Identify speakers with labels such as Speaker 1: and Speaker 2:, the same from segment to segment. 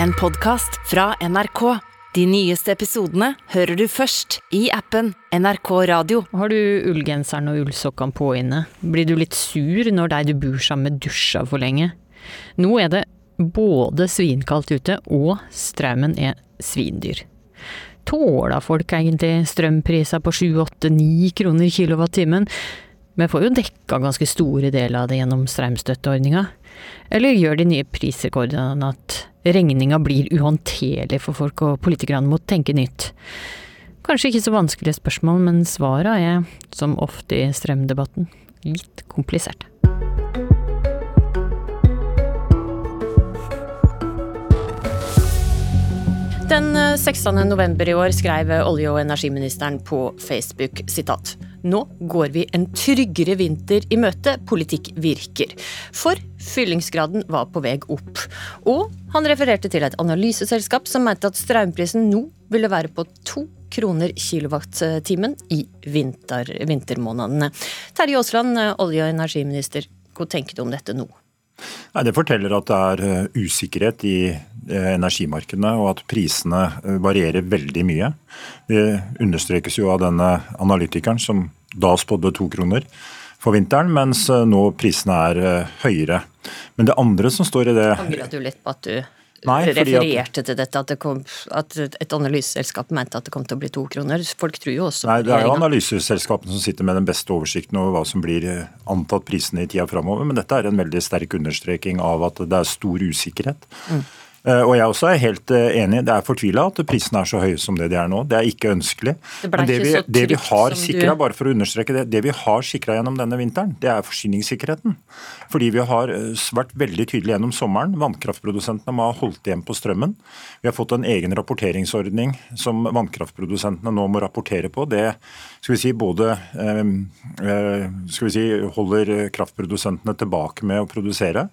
Speaker 1: En podkast fra NRK. De nyeste episodene hører du først i appen NRK Radio.
Speaker 2: Har du ullgenseren og ullsokkene på inne? Blir du litt sur når de du bor sammen med dusja for lenge? Nå er det både svinkaldt ute, og strømmen er svindyr. Tåler folk egentlig strømpriser på 7-8-9 kroner kilowattimen? Vi får jo dekka ganske store deler av det gjennom strømstøtteordninga. Eller gjør de nye prisrekordene at regninga blir uhåndterlig for folk, og politikerne må tenke nytt? Kanskje ikke så vanskelige spørsmål, men svara er, som ofte i strømdebatten, litt komplisert. Den 16. november i år skrev olje- og energiministeren på Facebook sitat nå går vi en tryggere vinter i møte, politikk virker. For fyllingsgraden var på vei opp. Og han refererte til et analyseselskap som mente at strømprisen nå ville være på to kroner kilowattimen i vinter, vintermånedene. Terje Aasland, olje- og energiminister, hva tenker du om dette nå?
Speaker 3: Nei, Det forteller at det er eh, usikkerhet i eh, energimarkedene, og at prisene eh, varierer veldig mye. Det understrekes jo av denne analytikeren som da spådde to kroner for vinteren, mens nå prisene er høyere. Men det andre som står i det
Speaker 2: Angrer du litt på at du Nei, refererte at, til dette, at, det kom, at et analyseselskap mente at det kom til å bli to kroner. Folk tror jo også
Speaker 3: Nei, Det er jo analyseselskapene som sitter med den beste oversikten over hva som blir eh, antatt prisene i tida framover. Men dette er en veldig sterk understreking av at det er stor usikkerhet. Mm. Eh, og jeg også er helt eh, enig. Det er fortvila at prisene er så høye som det de er nå. Det er ikke ønskelig.
Speaker 2: Det ble ikke vi,
Speaker 3: det vi har sikra, bare for å understreke det, det vi har sikra gjennom denne vinteren, det er forsyningssikkerheten. Fordi vi har eh, vært veldig tydelige gjennom sommeren. Vannkraftprodusentene må ha holdt igjen på strømmen. Vi har fått en egen rapporteringsordning som vannkraftprodusentene nå må rapportere på. Det skal vi si, både skal vi si, holder kraftprodusentene tilbake med å produsere,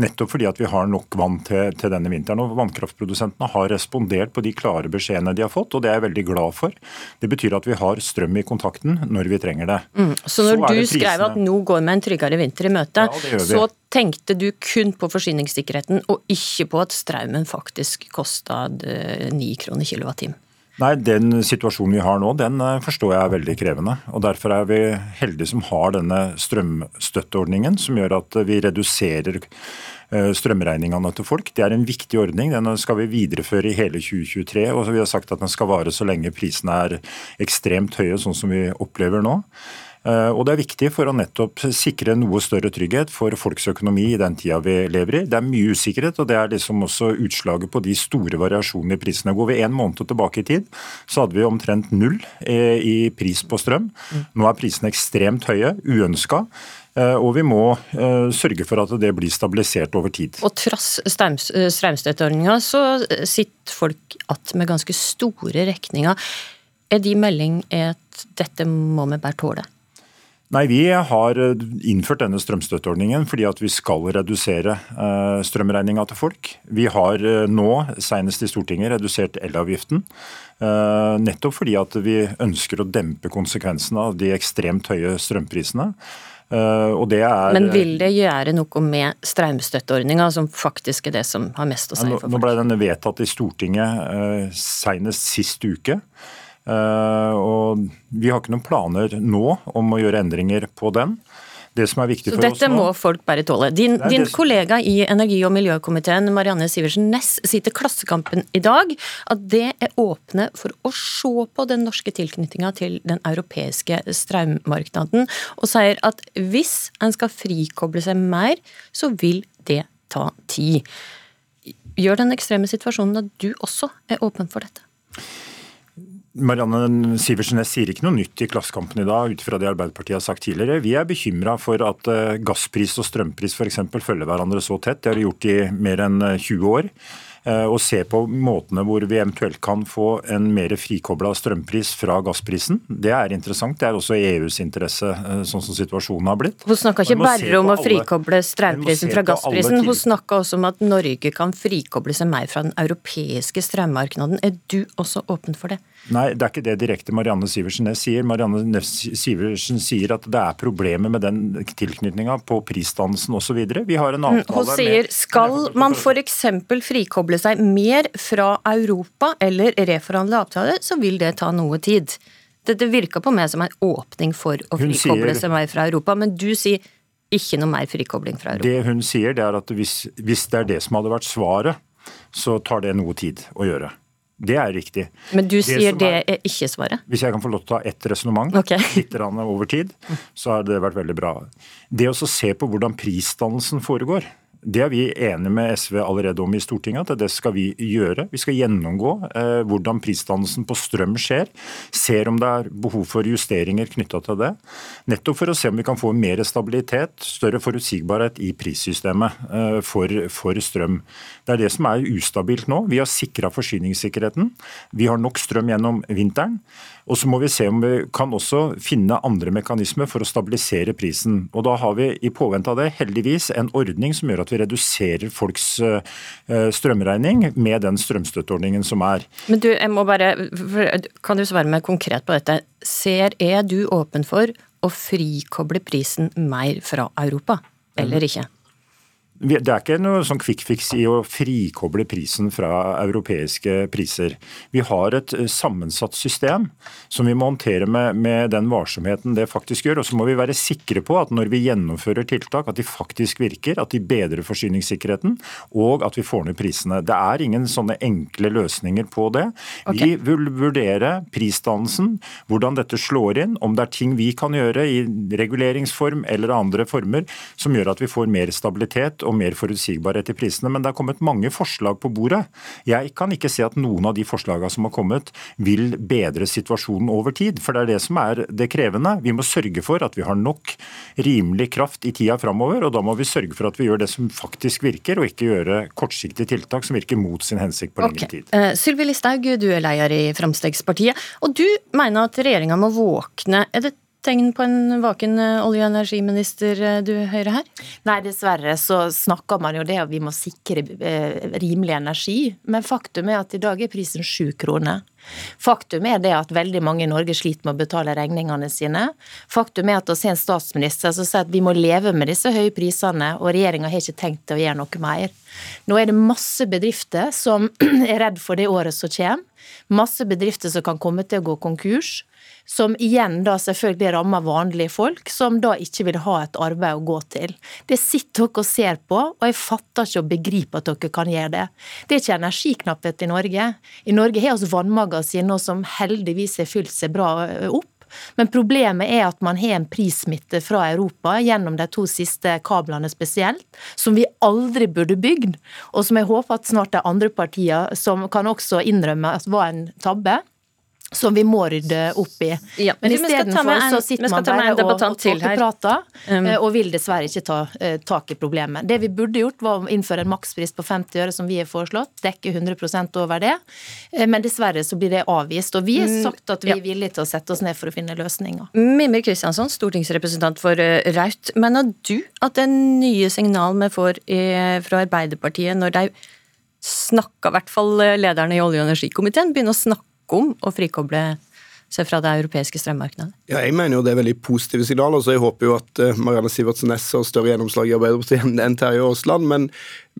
Speaker 3: nettopp fordi at vi har nok vann til, til denne vinteren vinteren. og Vannkraftprodusentene har respondert på de klare beskjedene de har fått, og det er jeg veldig glad for. Det betyr at vi har strøm i kontakten når vi trenger det.
Speaker 2: Mm. Så når så du skrev at nå går vi en tryggere vinter i møte, ja, så tenkte du kun på forsyningssikkerheten og ikke på at strømmen faktisk kosta ni kroner kilowattimen?
Speaker 3: Nei, Den situasjonen vi har nå, den eh, forstår jeg er veldig krevende. og Derfor er vi heldige som har denne strømstøtteordningen, som gjør at vi reduserer Eh, strømregningene til folk. Det er en viktig ordning. Den skal vi videreføre i hele 2023. og Vi har sagt at den skal vare så lenge prisene er ekstremt høye, sånn som vi opplever nå. Eh, og Det er viktig for å nettopp sikre noe større trygghet for folks økonomi i den tida vi lever i. Det er mye usikkerhet, og det er liksom også utslaget på de store variasjonene i prisene. Går vi en måned tilbake i tid, så hadde vi omtrent null eh, i pris på strøm. Nå er prisene ekstremt høye, uønska. Eh, og vi må sørge for at det blir stabilisert over tid.
Speaker 2: Og trass strømstøtteordninga så sitter folk igjen med ganske store regninger. Er de melding at dette må vi bare tåle?
Speaker 3: Nei, Vi har innført denne strømstøtteordningen fordi at vi skal redusere strømregninga til folk. Vi har nå, senest i Stortinget, redusert elavgiften. Nettopp fordi at vi ønsker å dempe konsekvensene av de ekstremt høye strømprisene.
Speaker 2: Eh, er, Men vil det gjøre noe med strømstøtteordninga, som faktisk er det som har mest å si for folk?
Speaker 3: Nå ble den vedtatt i Stortinget senest sist uke. Uh, og vi har ikke noen planer nå om å gjøre endringer på den. Det som er viktig for
Speaker 2: Så dette
Speaker 3: oss nå,
Speaker 2: må folk bare tåle. Din, din kollega i energi- og miljøkomiteen, Marianne Sivertsen Næss, sier til Klassekampen i dag at det er åpne for å se på den norske tilknytninga til den europeiske strømmarkedet, og sier at hvis en skal frikoble seg mer, så vil det ta tid. Gjør den ekstreme situasjonen at du også er åpen for dette?
Speaker 3: Marianne Sivertsen sier ikke noe nytt i Klassekampen i dag, ut fra det Arbeiderpartiet har sagt tidligere. Vi er bekymra for at eh, gasspris og strømpris f.eks. følger hverandre så tett. Det har de gjort i mer enn 20 eh, år. Eh, og se på måtene hvor vi eventuelt kan få en mer frikobla strømpris fra gassprisen. Det er interessant. Det er også EUs interesse, eh, sånn som situasjonen har blitt.
Speaker 2: Hun snakka ikke bare om å frikoble strømprisen fra gassprisen, hun snakka også om at Norge kan frikoble seg mer fra den europeiske strømmarkedet. Er du også åpen for det?
Speaker 3: Nei, det er ikke det direkte Marianne Sivertsen Næss sier. Marianne Sivertsen sier at det er problemer med den tilknytninga på prisdannelsen osv. Vi har en mm, avtale
Speaker 2: Hun sier skal man f.eks. frikoble
Speaker 4: frikoble seg mer fra Europa eller reforhandle avtaler, så vil det ta noe tid. Dette virka på meg som en åpning for å frikoble seg mer fra Europa, men du sier ikke noe mer frikobling fra Europa.
Speaker 3: Det hun sier, det er at hvis, hvis det er det som hadde vært svaret, så tar det noe tid å gjøre. Det er riktig.
Speaker 4: Men du sier det
Speaker 3: er-
Speaker 4: er ikke svaret?
Speaker 3: Hvis jeg kan få lov til å ta ett resonnement
Speaker 4: okay.
Speaker 3: litt over tid, så har det vært veldig bra. Det å se på hvordan prisdannelsen foregår, det er vi enige med SV allerede om i Stortinget, at det skal vi gjøre. Vi skal gjennomgå eh, hvordan prisdannelsen på strøm skjer. Ser om det er behov for justeringer knytta til det. Nettopp for å se om vi kan få mer stabilitet, større forutsigbarhet i prissystemet eh, for, for strøm. Det er det som er ustabilt nå. Vi har sikra forsyningssikkerheten. Vi har nok strøm gjennom vinteren. Og så må vi se om vi kan også finne andre mekanismer for å stabilisere prisen. Og da har vi i påvente av det heldigvis en ordning som gjør at vi reduserer folks eh, strømregning med den strømstøtteordningen som er.
Speaker 4: Men du, jeg må bare, kan du svare meg konkret på dette? Ser, er du åpen for å frikoble prisen mer fra Europa, eller ikke?
Speaker 3: Det er ikke noe sånn quick fix i å frikoble prisen fra europeiske priser. Vi har et eh, sammensatt system som vi må håndtere med, med den varsomheten det faktisk gjør. Og så må vi være sikre på at når vi gjennomfører tiltak, at de faktisk virker, at de bedrer forsyningssikkerheten, og at vi får ned prisene. Det er ingen sånne enkle løsninger på det. Vi vil vurdere prisdannelsen, hvordan dette slår inn, om det er ting vi kan gjøre i reguleringsform eller andre former som gjør at vi får mer stabilitet og mer forutsigbarhet i prisene. Men det er kommet mange forslag på bordet. Jeg kan ikke se at noen av de forslagene som har kommet vil bedre situasjonen over tid. For det er det som er det krevende. Vi må sørge for at vi har nok rimelig kraft i tida framover. Og da må vi sørge for at vi gjør det som faktisk virker, og ikke gjøre kortsiktige tiltak som virker mot sin hensikt på lengre
Speaker 4: okay.
Speaker 3: tid.
Speaker 4: Eh, Sylvi Listhaug, du er leder i Fremskrittspartiet, og du mener at regjeringa må våkne. Er det tegn på en vaken eh, olje- og energiminister eh, du hører her?
Speaker 5: Nei, dessverre så snakker man jo det at vi må sikre eh, rimelig energi, men faktum er at i dag er prisen sju kroner. Faktum er det at veldig mange i Norge sliter med å betale regningene sine. Faktum er at å se en statsminister som sier at vi må leve med disse høye prisene, og regjeringa har ikke tenkt å gjøre noe mer. Nå er det masse bedrifter som er redd for det året som kommer. Masse bedrifter som kan komme til å gå konkurs. Som igjen da selvfølgelig rammer vanlige folk, som da ikke vil ha et arbeid å gå til. Det sitter dere og ser på, og jeg fatter ikke og begriper at dere kan gjøre det. Det er ikke energiknapphet i Norge. I Norge har vi vannmagasiner som heldigvis har fylt seg bra opp. Men problemet er at man har en prissmitte fra Europa gjennom de to siste kablene spesielt, som vi aldri burde bygd, og som jeg håper at snart de andre partiene som kan også innrømme at var en tabbe. Som vi må rydde opp i.
Speaker 4: Ja,
Speaker 5: Men istedenfor
Speaker 4: en-
Speaker 5: så sitter man bare og, og,
Speaker 4: her.
Speaker 5: prater,
Speaker 4: Um.
Speaker 5: eh, og vil dessverre ikke ta uh, tak i problemet. Det vi burde gjort, var å innføre en makspris på 50 øre, som vi har foreslått. Dekke 100 over det. Uh, Men dessverre så blir det avvist. Og vi har sagt at vi
Speaker 4: ja.
Speaker 5: er villige til å sette oss ned for å finne løsninger.
Speaker 4: Mimir Kristiansson, stortingsrepresentant for uh, Raut. Mener du at det nye signal vi får i, fra Arbeiderpartiet, når de snakker, i hvert fall lederne i olje- og energikomiteen, begynner å snakke om å frikoble seg fra det europeiske strømmarkedet?
Speaker 6: Ja, jeg mener jo det er veldig positive signaler, så jeg håper jo at uh, Marianne Sivertsen Næss har større gjennomslag i Arbeiderpartiet enn Terje Aasland. Men,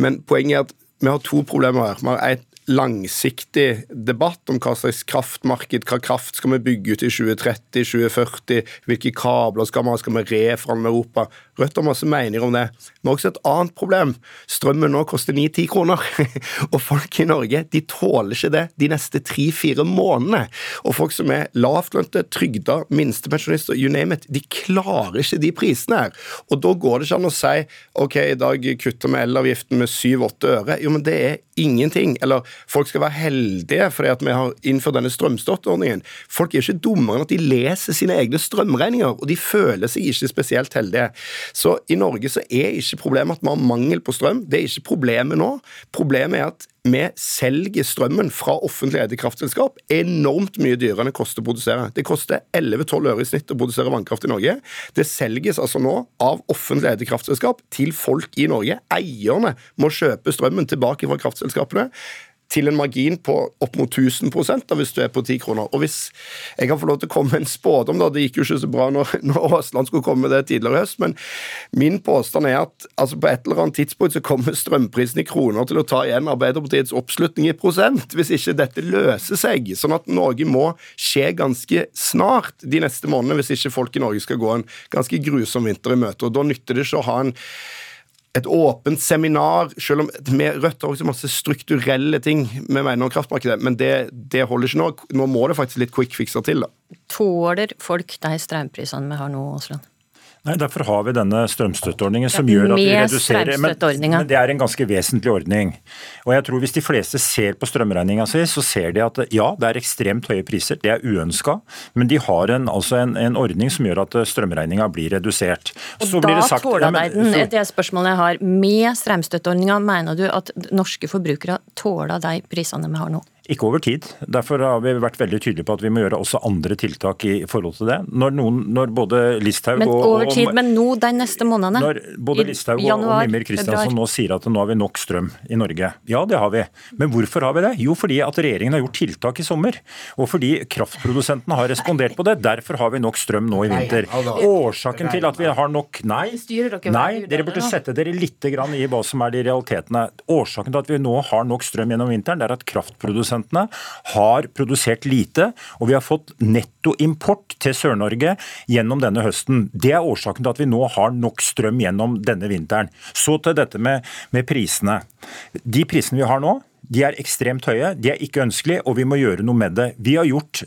Speaker 6: men poenget er at vi har to problemer her. Vi har et langsiktig debatt om hva slags kraftmarked, hva kraft skal vi bygge ut i 2030, 2040, hvilke kabler skal vi ha, skal vi reforhandle Europa? Rødt har masse meninger om det. Har også et annet problem. Strømmen nå koster 9-10 kroner, og folk i Norge de tåler ikke det de neste tre-fire månedene. Og folk som er lavtlønte, trygda, minstepensjonister, you name it, de klarer ikke de prisene her. Og da går det ikke an å si ok, i dag kutter vi elavgiften med 7-8 øre. Jo, men det er ingenting. Eller folk skal være heldige fordi at vi har innført denne strømstøtteordningen. Folk er ikke dummere enn at de leser sine egne strømregninger, og de føler seg ikke spesielt heldige. Så i Norge så er ikke problemet at vi har mangel på strøm. Det er ikke problemet nå. Problemet er at vi selger strømmen fra offentlig eide kraftselskap enormt mye dyrere enn det koster å produsere. Det koster 11-12 øre i snitt å produsere vannkraft i Norge. Det selges altså nå av offentlig eide kraftselskap til folk i Norge. Eierne må kjøpe strømmen tilbake fra kraftselskapene til en margin på opp mot 1000 da, hvis du er på 10 kroner. Og hvis jeg kan få lov til å komme med en spådom, da, det gikk jo ikke så bra når, når Aasland skulle komme med det tidligere i høst, men min påstand er at altså, på et eller annet tidspunkt så kommer strømprisen i kroner til å ta igjen Arbeiderpartiet Arbeiderpartiets oppslutning i prosent hvis ikke dette løser seg. Sånn at Norge må skje ganske snart de neste månedene hvis ikke folk i Norge skal gå en ganske grusom vinter i møte. og Da nytter det ikke å ha en et åpent seminar, selv om med Rødt har også masse strukturelle ting vi mener om kraftmarkedet, men det, det, holder ikke nå. Nå må det faktisk litt quick fixer til. da.
Speaker 4: Tåler folk de strømprisene vi har nå, Aasland?
Speaker 3: Nei, Derfor har vi denne strømstøtteordningen som gjør at vi reduserer men, men, det er en ganske vesentlig ordning. Og jeg tror Hvis de fleste ser på strømregninga si, så ser de at ja, det er ekstremt høye priser, det er uønska, men de har en, altså en, en ordning som gjør at strømregninga blir redusert.
Speaker 4: Og så da sagt, tåler de den. Så, det spørsmålet jeg har. Med strømstøtteordninga, mener du at norske forbrukere tåler de prisene vi har nå?
Speaker 3: Ikke over tid. Derfor har vi vært veldig tydelige på at vi må gjøre også andre tiltak i forhold til det. Når, noen, når både Listhaug
Speaker 4: og, over tid, men nå de neste månedene?
Speaker 3: Når både Listhaug og, og Mimir Kristiansen nå sier at nå har vi nok strøm i Norge. Ja, det har vi. Men hvorfor har vi det? Jo, fordi at regjeringen har gjort tiltak i sommer. Og fordi kraftprodusentene har respondert på det. Derfor har vi nok strøm nå i vinter. Årsaken til at vi har nok Nei, nei dere burde sette dere litt i hva som er de realitetene. Årsaken til at vi nå har nok strøm gjennom vinteren, det er at kraftprodusentene produsentene har produsert lite, og vi har fått nettoimport til Sør-Norge gjennom denne høsten. Det er årsaken til at vi nå har nok strøm gjennom denne vinteren. Så til dette med, med prisene. De prisene vi har nå, de er ekstremt høye, de er ikke ønskelige, og vi må gjøre noe med det. Vi har gjort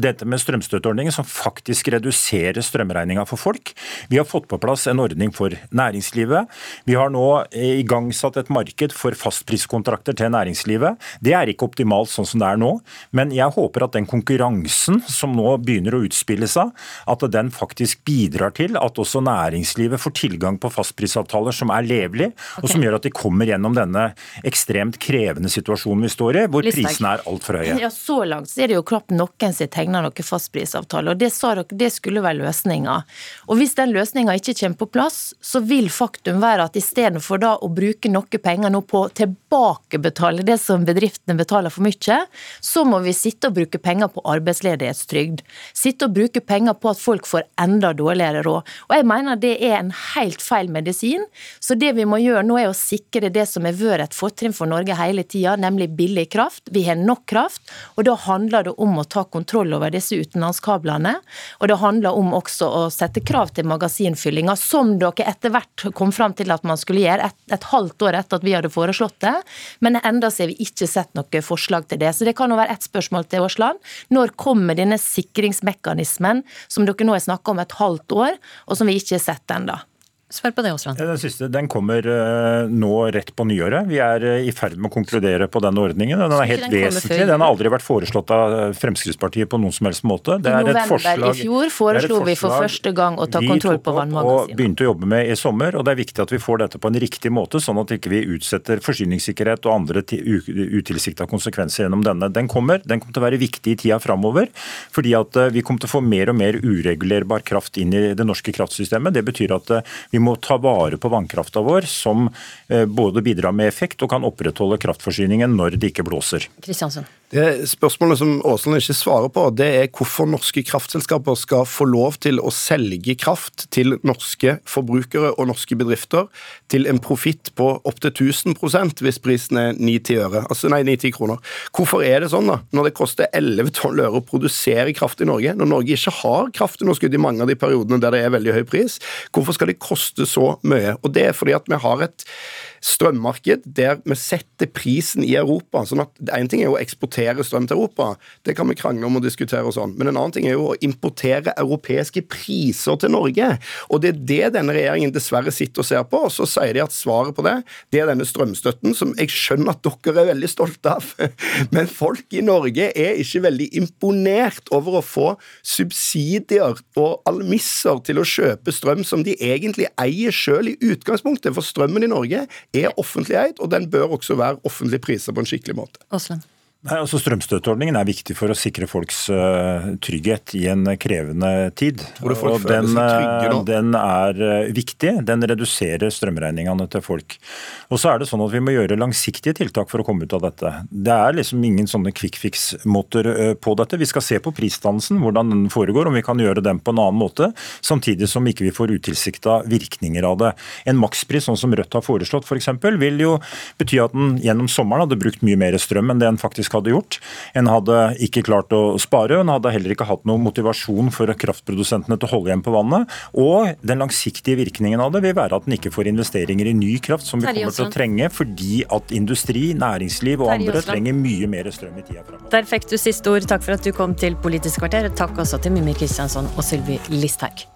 Speaker 3: dette med strømstøtteordningen som faktisk reduserer strømregninga for folk. Vi har fått på plass en ordning for næringslivet. Vi har nå igangsatt et marked for fastpriskontrakter til næringslivet. Det er ikke optimalt sånn som det er nå, men jeg håper at den konkurransen som nå begynner å utspille seg, at den faktisk bidrar til at også næringslivet får tilgang på fastprisavtaler som er levelige, okay. og som gjør at de kommer gjennom denne ekstremt krevende situasjonen vi står i, hvor Listag. prisene er altfor høye.
Speaker 5: Ja, Så langt så er det jo knapt noen som tegner noen fastprisavtale, og det sa dere det skulle være løsninga. Og hvis den løsninga ikke kommer på plass, så vil faktum være at istedenfor da å bruke noe penger nå på å tilbakebetale det som bedriftene betaler for mye, så må vi sitte og bruke penger på arbeidsledighetstrygd. Sitte og bruke penger på at folk får enda dårligere råd. Og jeg mener det er en helt feil medisin. Så det vi må gjøre nå er å sikre det som har vært et fortrinn for Norge hele tida, nemlig billig kraft. Vi har nok kraft, og da handler det om å ta kontroll over disse utenlandskablene. Og det handler om også å sette krav til magasinfyllinga, som dere etter hvert kom fram til at man skulle gjøre et, et halvt år etter at vi hadde foreslått det. Men enda så har vi ikke sett noe forslag til det. Så det kan jo være ett spørsmål til Aasland. Når kommer denne sikringsmekanismen som dere nå har snakka om et halvt år, og som vi ikke har sett ennå?
Speaker 4: Svar på det, Aasland.
Speaker 3: Den siste den kommer uh, nå rett på nyåret. Vi er uh, i ferd med å konkludere på denne ordningen. Den er helt den vesentlig. Den har aldri vært foreslått av eh, Fremskrittspartiet på noen som helst måte.
Speaker 5: Det I november forslag, i fjor foreslo vi for første gang å ta kontroll på vannmagasinene.
Speaker 3: Og begynte å jobbe med i sommer. og Det er viktig at vi får dette på en riktig måte, sånn at ikke vi ikke utsetter forsyningssikkerhet og andre utilsikta konsekvenser gjennom denne. Den kommer. Den kommer til å være viktig i tida framover. Fordi at vi kommer til å få mer og mer uregulerbar kraft inn i det norske kraftsystemet. Det betyr at vi må ta vare på vannkrafta vår, som eh, både bidrar med effekt og kan opprettholde kraftforsyningen når det ikke blåser.
Speaker 4: Kristiansen.
Speaker 6: Det Spørsmålet som Aasland ikke svarer på, det er hvorfor norske kraftselskaper skal få lov til å selge kraft til norske forbrukere og norske bedrifter til en profitt på opptil 1000% hvis prisen er 9-10 øre. Altså, nei, 9-10 kroner. Hvorfor er det sånn, da? Når det koster 11-12 øre å produsere kraft i Norge, når Norge ikke har kraftunderskudd i mange av de periodene der det er veldig høy pris, hvorfor skal det koste så mye? Og Det er fordi at vi har et strømmarked der vi setter prisen i Europa. sånn at En ting er jo å eksportere strøm til Europa, det kan vi krangle om og diskutere, og sånn, men en annen ting er jo å importere europeiske priser til Norge. Og Det er det denne regjeringen dessverre sitter og ser på. og Så sier de at svaret på det det er denne strømstøtten, som jeg skjønner at dere er veldig stolte av. Men folk i Norge er ikke veldig imponert over å få subsidier og almisser til å kjøpe strøm som de egentlig eier sjøl i utgangspunktet. For strømmen i Norge er offentlig eid, og den bør også være offentlig priset på en skikkelig måte.
Speaker 4: Osland.
Speaker 3: Nei, altså Strømstøtteordningen er viktig for å sikre folks uh, trygghet i en krevende tid. Og den,
Speaker 6: seg trygge
Speaker 3: den er uh, viktig. Den reduserer strømregningene til folk. Og så er det sånn at Vi må gjøre langsiktige tiltak for å komme ut av dette. Det er liksom ingen sånne quick fix-måter på dette. Vi skal se på prisdannelsen, hvordan den foregår, om vi kan gjøre den på en annen måte. Samtidig som ikke vi får utilsikta virkninger av det. En makspris sånn som Rødt har foreslått for eksempel, vil jo bety at den gjennom sommeren hadde brukt mye mer strøm enn det en faktisk hadde gjort. En hadde ikke klart å spare, en hadde heller ikke hatt noen motivasjon for kraftprodusentene til å holde igjen på vannet. Og den langsiktige virkningen av det vil være at en ikke får investeringer i ny kraft, som vi kommer til å trenge fordi at industri, næringsliv og andre trenger mye mer strøm i tida framover.
Speaker 4: Der fikk du siste ord. Takk for at du kom til Politisk kvarter. Takk også til Mimmi Kristiansson og Sylvi Listhaug.